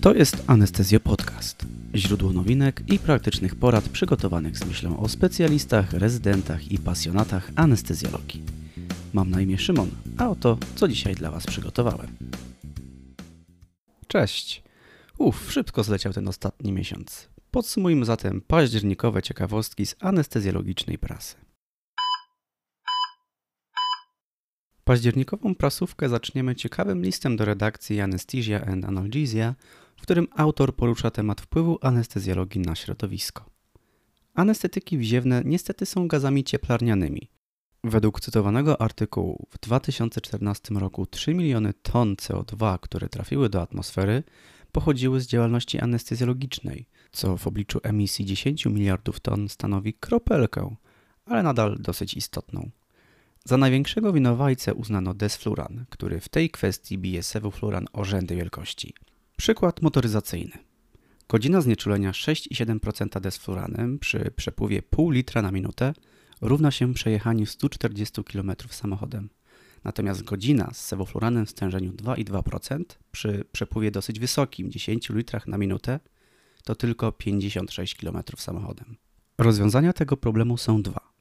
To jest Anestezjo Podcast. Źródło nowinek i praktycznych porad przygotowanych z myślą o specjalistach, rezydentach i pasjonatach anestezjologii. Mam na imię Szymon, a oto co dzisiaj dla Was przygotowałem. Cześć. Uff, szybko zleciał ten ostatni miesiąc. Podsumujmy zatem październikowe ciekawostki z anestezjologicznej prasy. Październikową prasówkę zaczniemy ciekawym listem do redakcji Anesthesia and Analgesia, w którym autor porusza temat wpływu anestezjologii na środowisko. Anestetyki wziewne niestety są gazami cieplarnianymi. Według cytowanego artykułu w 2014 roku 3 miliony ton CO2, które trafiły do atmosfery, pochodziły z działalności anestezjologicznej, co w obliczu emisji 10 miliardów ton stanowi kropelkę, ale nadal dosyć istotną. Za największego winowajcę uznano desfluran, który w tej kwestii bije sewufluran o rzędy wielkości. Przykład motoryzacyjny. Godzina znieczulenia 6,7% desfluranem przy przepływie pół litra na minutę równa się przejechaniu 140 km samochodem. Natomiast godzina z sewofluranem w stężeniu 2,2% przy przepływie dosyć wysokim 10 litrach na minutę to tylko 56 km samochodem. Rozwiązania tego problemu są dwa.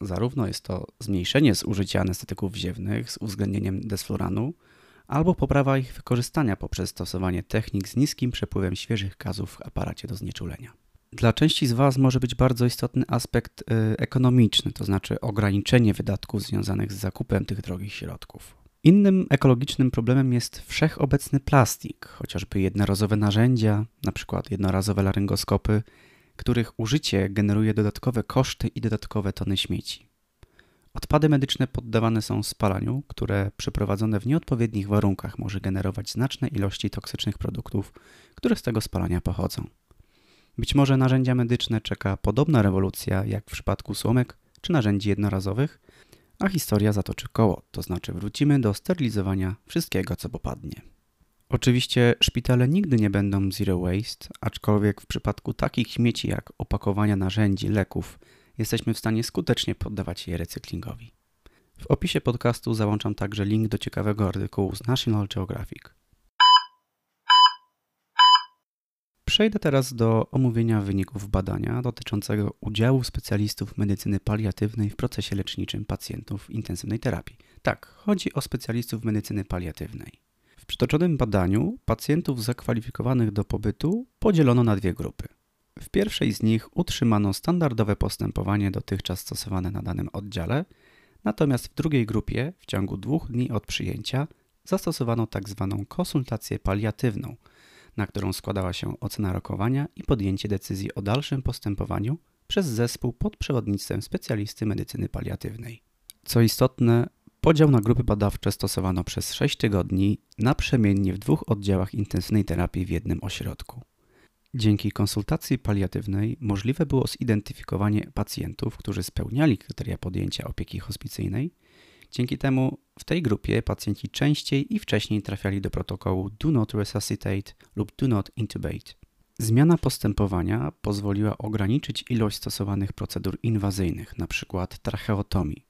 Zarówno jest to zmniejszenie zużycia anestetyków wziewnych z uwzględnieniem desfluranu, albo poprawa ich wykorzystania poprzez stosowanie technik z niskim przepływem świeżych gazów w aparacie do znieczulenia. Dla części z Was może być bardzo istotny aspekt y, ekonomiczny, to znaczy ograniczenie wydatków związanych z zakupem tych drogich środków. Innym ekologicznym problemem jest wszechobecny plastik, chociażby jednorazowe narzędzia, np. jednorazowe laryngoskopy, których użycie generuje dodatkowe koszty i dodatkowe tony śmieci. Odpady medyczne poddawane są spalaniu, które przeprowadzone w nieodpowiednich warunkach może generować znaczne ilości toksycznych produktów, które z tego spalania pochodzą. Być może narzędzia medyczne czeka podobna rewolucja jak w przypadku słomek czy narzędzi jednorazowych, a historia zatoczy koło, to znaczy wrócimy do sterylizowania wszystkiego, co popadnie. Oczywiście szpitale nigdy nie będą zero waste, aczkolwiek w przypadku takich śmieci jak opakowania narzędzi, leków, jesteśmy w stanie skutecznie poddawać je recyklingowi. W opisie podcastu załączam także link do ciekawego artykułu z National Geographic. Przejdę teraz do omówienia wyników badania dotyczącego udziału specjalistów medycyny paliatywnej w procesie leczniczym pacjentów intensywnej terapii. Tak, chodzi o specjalistów medycyny paliatywnej. W przytoczonym badaniu pacjentów zakwalifikowanych do pobytu podzielono na dwie grupy. W pierwszej z nich utrzymano standardowe postępowanie dotychczas stosowane na danym oddziale, natomiast w drugiej grupie w ciągu dwóch dni od przyjęcia zastosowano tzw. Tak konsultację paliatywną, na którą składała się ocena rokowania i podjęcie decyzji o dalszym postępowaniu przez zespół pod przewodnictwem specjalisty medycyny paliatywnej. Co istotne, Podział na grupy badawcze stosowano przez 6 tygodni naprzemiennie w dwóch oddziałach intensywnej terapii w jednym ośrodku. Dzięki konsultacji paliatywnej możliwe było zidentyfikowanie pacjentów, którzy spełniali kryteria podjęcia opieki hospicyjnej. Dzięki temu w tej grupie pacjenci częściej i wcześniej trafiali do protokołu Do Not Resuscitate lub Do Not Intubate. Zmiana postępowania pozwoliła ograniczyć ilość stosowanych procedur inwazyjnych, np. tracheotomii,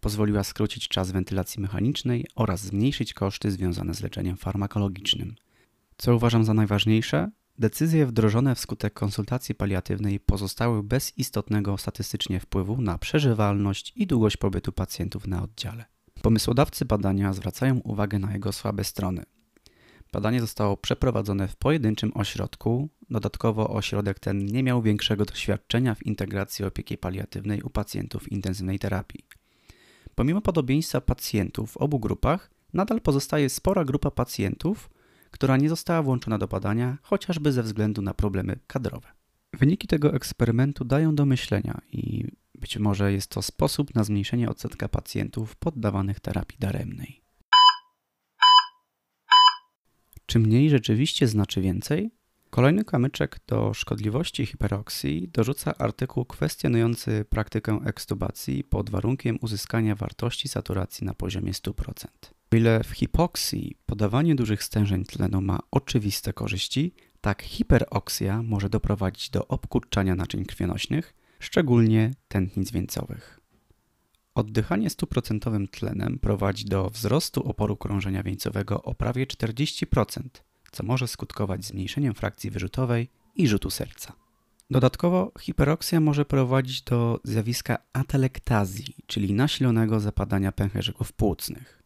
pozwoliła skrócić czas wentylacji mechanicznej oraz zmniejszyć koszty związane z leczeniem farmakologicznym. Co uważam za najważniejsze, decyzje wdrożone wskutek konsultacji paliatywnej pozostały bez istotnego statystycznie wpływu na przeżywalność i długość pobytu pacjentów na oddziale. Pomysłodawcy badania zwracają uwagę na jego słabe strony. Badanie zostało przeprowadzone w pojedynczym ośrodku. Dodatkowo ośrodek ten nie miał większego doświadczenia w integracji opieki paliatywnej u pacjentów intensywnej terapii. Pomimo podobieństwa pacjentów w obu grupach, nadal pozostaje spora grupa pacjentów, która nie została włączona do badania, chociażby ze względu na problemy kadrowe. Wyniki tego eksperymentu dają do myślenia i być może jest to sposób na zmniejszenie odsetka pacjentów poddawanych terapii daremnej. Czy mniej rzeczywiście znaczy więcej? Kolejny kamyczek do szkodliwości hiperoksji dorzuca artykuł kwestionujący praktykę ekstubacji pod warunkiem uzyskania wartości saturacji na poziomie 100%. O ile w hipoksji podawanie dużych stężeń tlenu ma oczywiste korzyści, tak hiperoksja może doprowadzić do obkurczania naczyń krwionośnych, szczególnie tętnic wieńcowych. Oddychanie 100% tlenem prowadzi do wzrostu oporu krążenia wieńcowego o prawie 40%, co może skutkować zmniejszeniem frakcji wyrzutowej i rzutu serca. Dodatkowo hiperoksja może prowadzić do zjawiska atelektazji, czyli nasilonego zapadania pęcherzyków płucnych.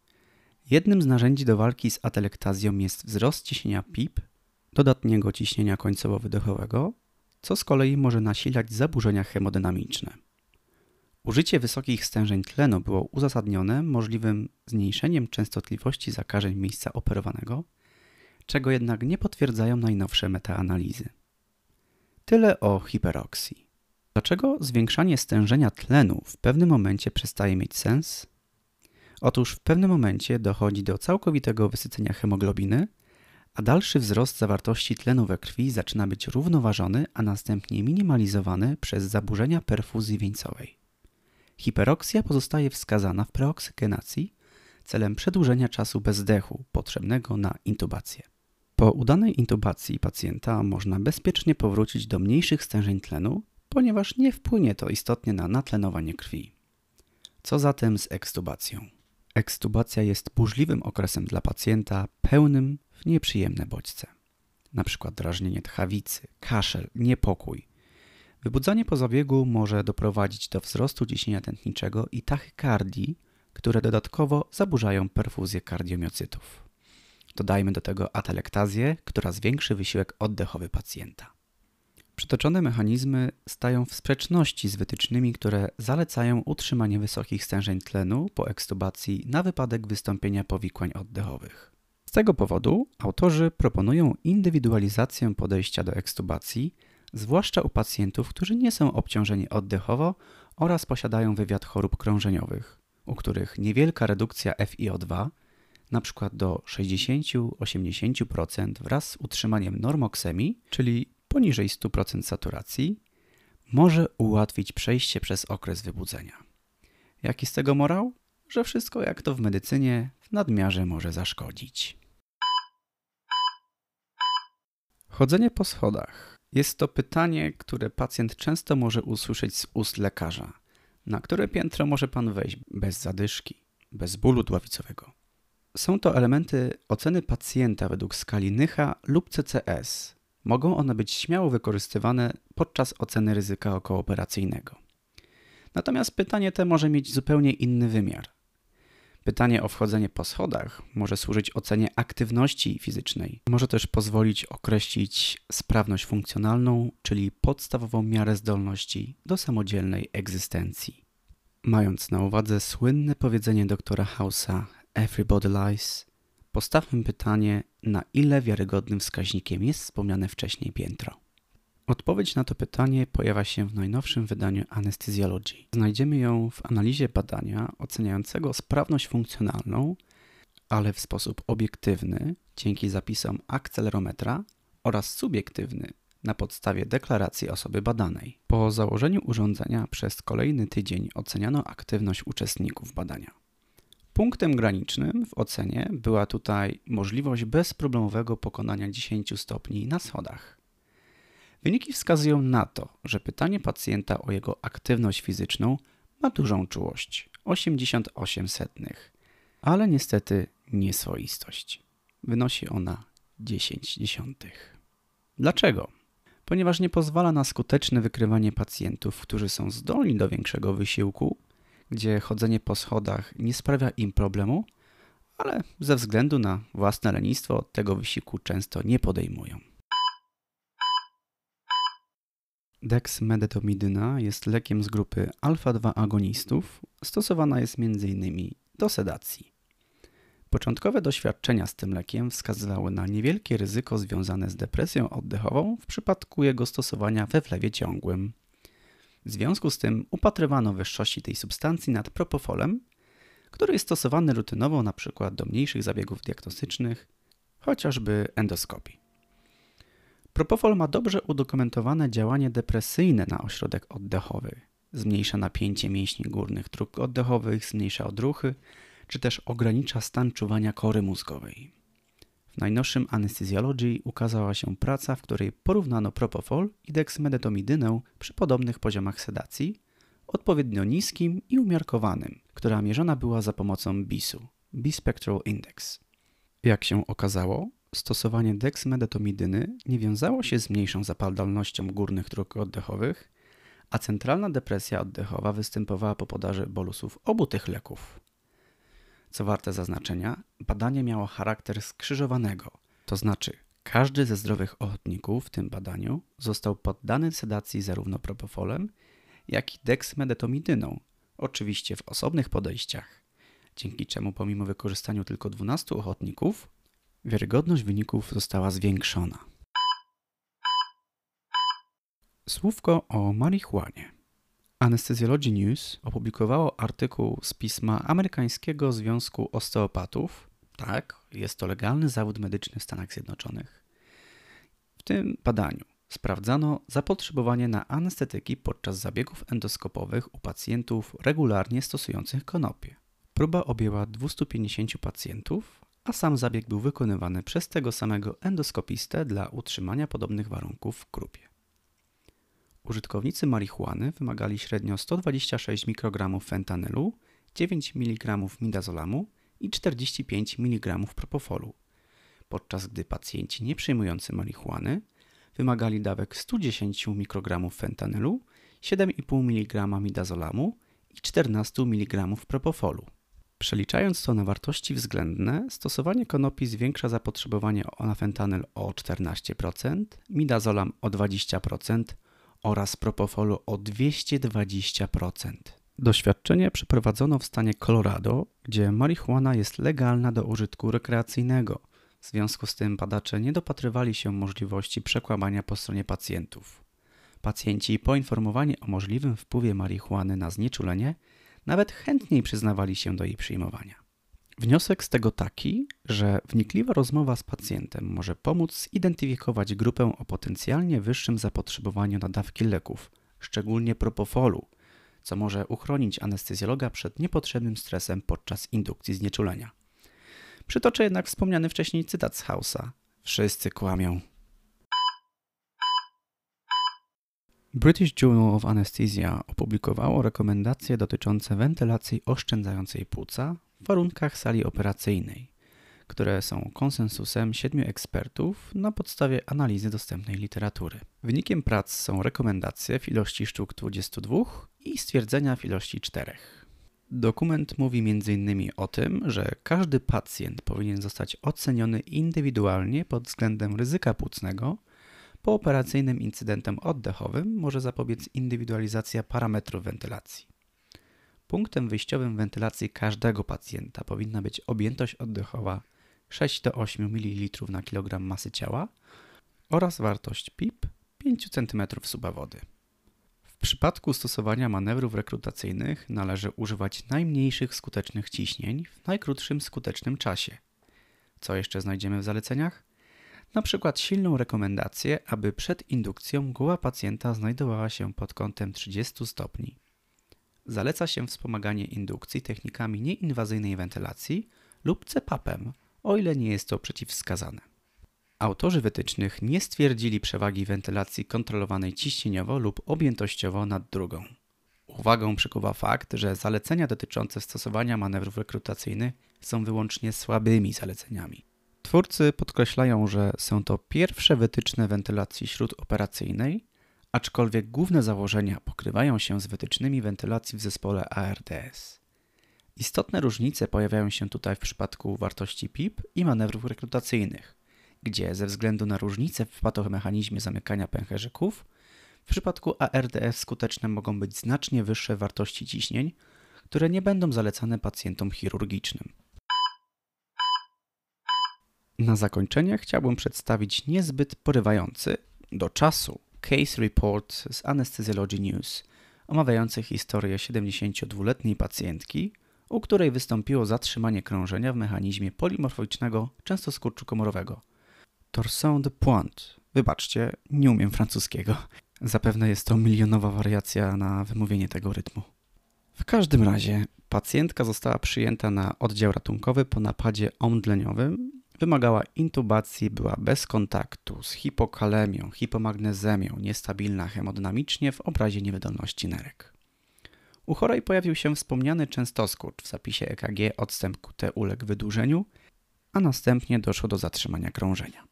Jednym z narzędzi do walki z atelektazją jest wzrost ciśnienia PIP, dodatniego ciśnienia końcowo-wydechowego, co z kolei może nasilać zaburzenia hemodynamiczne. Użycie wysokich stężeń tlenu było uzasadnione możliwym zmniejszeniem częstotliwości zakażeń miejsca operowanego, czego jednak nie potwierdzają najnowsze metaanalizy. Tyle o hiperoksji. Dlaczego zwiększanie stężenia tlenu w pewnym momencie przestaje mieć sens? Otóż w pewnym momencie dochodzi do całkowitego wysycenia hemoglobiny, a dalszy wzrost zawartości tlenu we krwi zaczyna być równoważony, a następnie minimalizowany przez zaburzenia perfuzji wieńcowej. Hiperoksja pozostaje wskazana w preoksygenacji celem przedłużenia czasu bezdechu potrzebnego na intubację. Po udanej intubacji pacjenta można bezpiecznie powrócić do mniejszych stężeń tlenu, ponieważ nie wpłynie to istotnie na natlenowanie krwi. Co zatem z ekstubacją? Ekstubacja jest burzliwym okresem dla pacjenta, pełnym w nieprzyjemne bodźce. Na przykład drażnienie tchawicy, kaszel, niepokój. Wybudzanie po zabiegu może doprowadzić do wzrostu ciśnienia tętniczego i tachykardii, które dodatkowo zaburzają perfuzję kardiomiocytów. Dodajmy do tego atelektazję, która zwiększy wysiłek oddechowy pacjenta. Przytoczone mechanizmy stają w sprzeczności z wytycznymi, które zalecają utrzymanie wysokich stężeń tlenu po ekstubacji na wypadek wystąpienia powikłań oddechowych. Z tego powodu autorzy proponują indywidualizację podejścia do ekstubacji, zwłaszcza u pacjentów, którzy nie są obciążeni oddechowo oraz posiadają wywiad chorób krążeniowych, u których niewielka redukcja FiO2, np. do 60-80% wraz z utrzymaniem normoksemii, czyli poniżej 100% saturacji, może ułatwić przejście przez okres wybudzenia. Jaki z tego morał? Że wszystko jak to w medycynie w nadmiarze może zaszkodzić. Chodzenie po schodach. Jest to pytanie, które pacjent często może usłyszeć z ust lekarza. Na które piętro może pan wejść bez zadyszki, bez bólu dławicowego? Są to elementy oceny pacjenta według skali Nycha lub CCS, Mogą one być śmiało wykorzystywane podczas oceny ryzyka okooperacyjnego. Natomiast pytanie te może mieć zupełnie inny wymiar. Pytanie o wchodzenie po schodach może służyć ocenie aktywności fizycznej. Może też pozwolić określić sprawność funkcjonalną, czyli podstawową miarę zdolności do samodzielnej egzystencji. Mając na uwadze słynne powiedzenie doktora Hausa Everybody lies, Postawmy pytanie, na ile wiarygodnym wskaźnikiem jest wspomniane wcześniej piętro. Odpowiedź na to pytanie pojawia się w najnowszym wydaniu Anesthesiology. Znajdziemy ją w analizie badania oceniającego sprawność funkcjonalną, ale w sposób obiektywny dzięki zapisom akcelerometra oraz subiektywny na podstawie deklaracji osoby badanej. Po założeniu urządzenia przez kolejny tydzień oceniano aktywność uczestników badania. Punktem granicznym w ocenie była tutaj możliwość bezproblemowego pokonania 10 stopni na schodach. Wyniki wskazują na to, że pytanie pacjenta o jego aktywność fizyczną ma dużą czułość 88 setnych, ale niestety nieswoistość. Wynosi ona 10 dziesiątych. Dlaczego? Ponieważ nie pozwala na skuteczne wykrywanie pacjentów, którzy są zdolni do większego wysiłku gdzie chodzenie po schodach nie sprawia im problemu, ale ze względu na własne lenistwo tego wysiłku często nie podejmują. Dexmedetomydyna jest lekiem z grupy alfa-2 agonistów. Stosowana jest m.in. do sedacji. Początkowe doświadczenia z tym lekiem wskazywały na niewielkie ryzyko związane z depresją oddechową w przypadku jego stosowania we wlewie ciągłym. W związku z tym upatrywano wyższości tej substancji nad propofolem, który jest stosowany rutynowo np. do mniejszych zabiegów diagnostycznych, chociażby endoskopii. Propofol ma dobrze udokumentowane działanie depresyjne na ośrodek oddechowy. Zmniejsza napięcie mięśni górnych dróg oddechowych, zmniejsza odruchy, czy też ogranicza stan czuwania kory mózgowej. W najnowszym Anesthesiology ukazała się praca, w której porównano propofol i dexmedetomidynę przy podobnych poziomach sedacji, odpowiednio niskim i umiarkowanym, która mierzona była za pomocą BIS-u, Bispectral Index. Jak się okazało, stosowanie deksmedetomidyny nie wiązało się z mniejszą zapadalnością górnych dróg oddechowych, a centralna depresja oddechowa występowała po podaży bolusów obu tych leków. Co warte zaznaczenia, badanie miało charakter skrzyżowanego, to znaczy każdy ze zdrowych ochotników w tym badaniu został poddany sedacji zarówno propofolem, jak i dexmedetomidyną, oczywiście w osobnych podejściach, dzięki czemu pomimo wykorzystania tylko 12 ochotników, wiarygodność wyników została zwiększona. Słówko o marihuanie. Anesthesiology News opublikowało artykuł z pisma Amerykańskiego Związku Osteopatów. Tak, jest to legalny zawód medyczny w Stanach Zjednoczonych. W tym badaniu sprawdzano zapotrzebowanie na anestetyki podczas zabiegów endoskopowych u pacjentów regularnie stosujących konopie. Próba objęła 250 pacjentów, a sam zabieg był wykonywany przez tego samego endoskopistę dla utrzymania podobnych warunków w grupie. Użytkownicy marihuany wymagali średnio 126 mikrogramów fentanylu, 9 mg midazolamu i 45 mg propofolu, podczas gdy pacjenci nie przyjmujący marihuany wymagali dawek 110 mikrogramów fentanylu, 7,5 mg midazolamu i 14 mg propofolu. Przeliczając to na wartości względne, stosowanie konopi zwiększa zapotrzebowanie na fentanyl o 14%, midazolam o 20%, oraz propofolu o 220%. Doświadczenie przeprowadzono w stanie Colorado, gdzie marihuana jest legalna do użytku rekreacyjnego. W związku z tym badacze nie dopatrywali się możliwości przekłamania po stronie pacjentów. Pacjenci poinformowani o możliwym wpływie marihuany na znieczulenie nawet chętniej przyznawali się do jej przyjmowania. Wniosek z tego taki, że wnikliwa rozmowa z pacjentem może pomóc zidentyfikować grupę o potencjalnie wyższym zapotrzebowaniu na dawki leków, szczególnie propofolu, co może uchronić anestezjologa przed niepotrzebnym stresem podczas indukcji znieczulenia. Przytoczę jednak wspomniany wcześniej cytat z Hausa. Wszyscy kłamią. British Journal of Anesthesia opublikowało rekomendacje dotyczące wentylacji oszczędzającej płuca w warunkach sali operacyjnej, które są konsensusem siedmiu ekspertów na podstawie analizy dostępnej literatury. Wynikiem prac są rekomendacje w ilości sztuk 22 i stwierdzenia w ilości 4. Dokument mówi m.in. o tym, że każdy pacjent powinien zostać oceniony indywidualnie pod względem ryzyka płucnego. Po operacyjnym incydentem oddechowym może zapobiec indywidualizacja parametrów wentylacji. Punktem wyjściowym wentylacji każdego pacjenta powinna być objętość oddechowa 6 do 8 ml na kilogram masy ciała oraz wartość PIP 5 cm suba wody. W przypadku stosowania manewrów rekrutacyjnych należy używać najmniejszych skutecznych ciśnień w najkrótszym skutecznym czasie. Co jeszcze znajdziemy w zaleceniach? Na przykład silną rekomendację, aby przed indukcją głowa pacjenta znajdowała się pod kątem 30 stopni zaleca się wspomaganie indukcji technikami nieinwazyjnej wentylacji lub CPAP-em, o ile nie jest to przeciwwskazane. Autorzy wytycznych nie stwierdzili przewagi wentylacji kontrolowanej ciśnieniowo lub objętościowo nad drugą. Uwagę przykuwa fakt, że zalecenia dotyczące stosowania manewrów rekrutacyjnych są wyłącznie słabymi zaleceniami. Twórcy podkreślają, że są to pierwsze wytyczne wentylacji śródoperacyjnej, aczkolwiek główne założenia pokrywają się z wytycznymi wentylacji w zespole ARDS. Istotne różnice pojawiają się tutaj w przypadku wartości PIP i manewrów rekrutacyjnych, gdzie ze względu na różnice w patomechanizmie zamykania pęcherzyków, w przypadku ARDS skuteczne mogą być znacznie wyższe wartości ciśnień, które nie będą zalecane pacjentom chirurgicznym. Na zakończenie chciałbym przedstawić niezbyt porywający do czasu Case Report z Anesthesiology News, omawiający historię 72-letniej pacjentki, u której wystąpiło zatrzymanie krążenia w mechanizmie polimorfoicznego częstoskurczu komorowego. Torsion de Pointe. Wybaczcie, nie umiem francuskiego. Zapewne jest to milionowa wariacja na wymówienie tego rytmu. W każdym razie pacjentka została przyjęta na oddział ratunkowy po napadzie omdleniowym Wymagała intubacji, była bez kontaktu, z hipokalemią, hipomagnezemią, niestabilna hemodynamicznie w obrazie niewydolności nerek. U chorej pojawił się wspomniany częstoskurcz w zapisie EKG, odstęp QT uległ wydłużeniu, a następnie doszło do zatrzymania krążenia.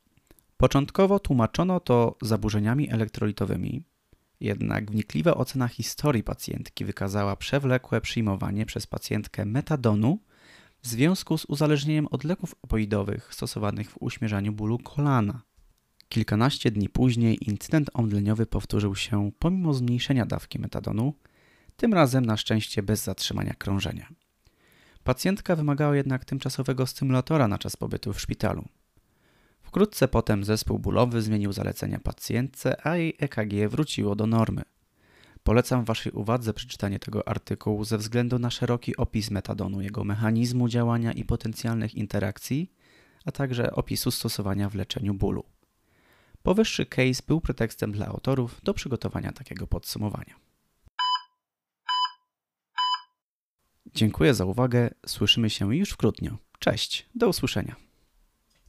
Początkowo tłumaczono to zaburzeniami elektrolitowymi, jednak wnikliwa ocena historii pacjentki wykazała przewlekłe przyjmowanie przez pacjentkę metadonu w związku z uzależnieniem od leków opoidowych stosowanych w uśmierzaniu bólu kolana. Kilkanaście dni później incydent omdleniowy powtórzył się pomimo zmniejszenia dawki metadonu, tym razem na szczęście bez zatrzymania krążenia. Pacjentka wymagała jednak tymczasowego stymulatora na czas pobytu w szpitalu. Wkrótce potem zespół bólowy zmienił zalecenia pacjentce, a jej EKG wróciło do normy. Polecam Waszej uwadze przeczytanie tego artykułu ze względu na szeroki opis metadonu, jego mechanizmu działania i potencjalnych interakcji, a także opisu stosowania w leczeniu bólu. Powyższy case był pretekstem dla autorów do przygotowania takiego podsumowania. Dziękuję za uwagę. Słyszymy się już wkrótce. Cześć, do usłyszenia.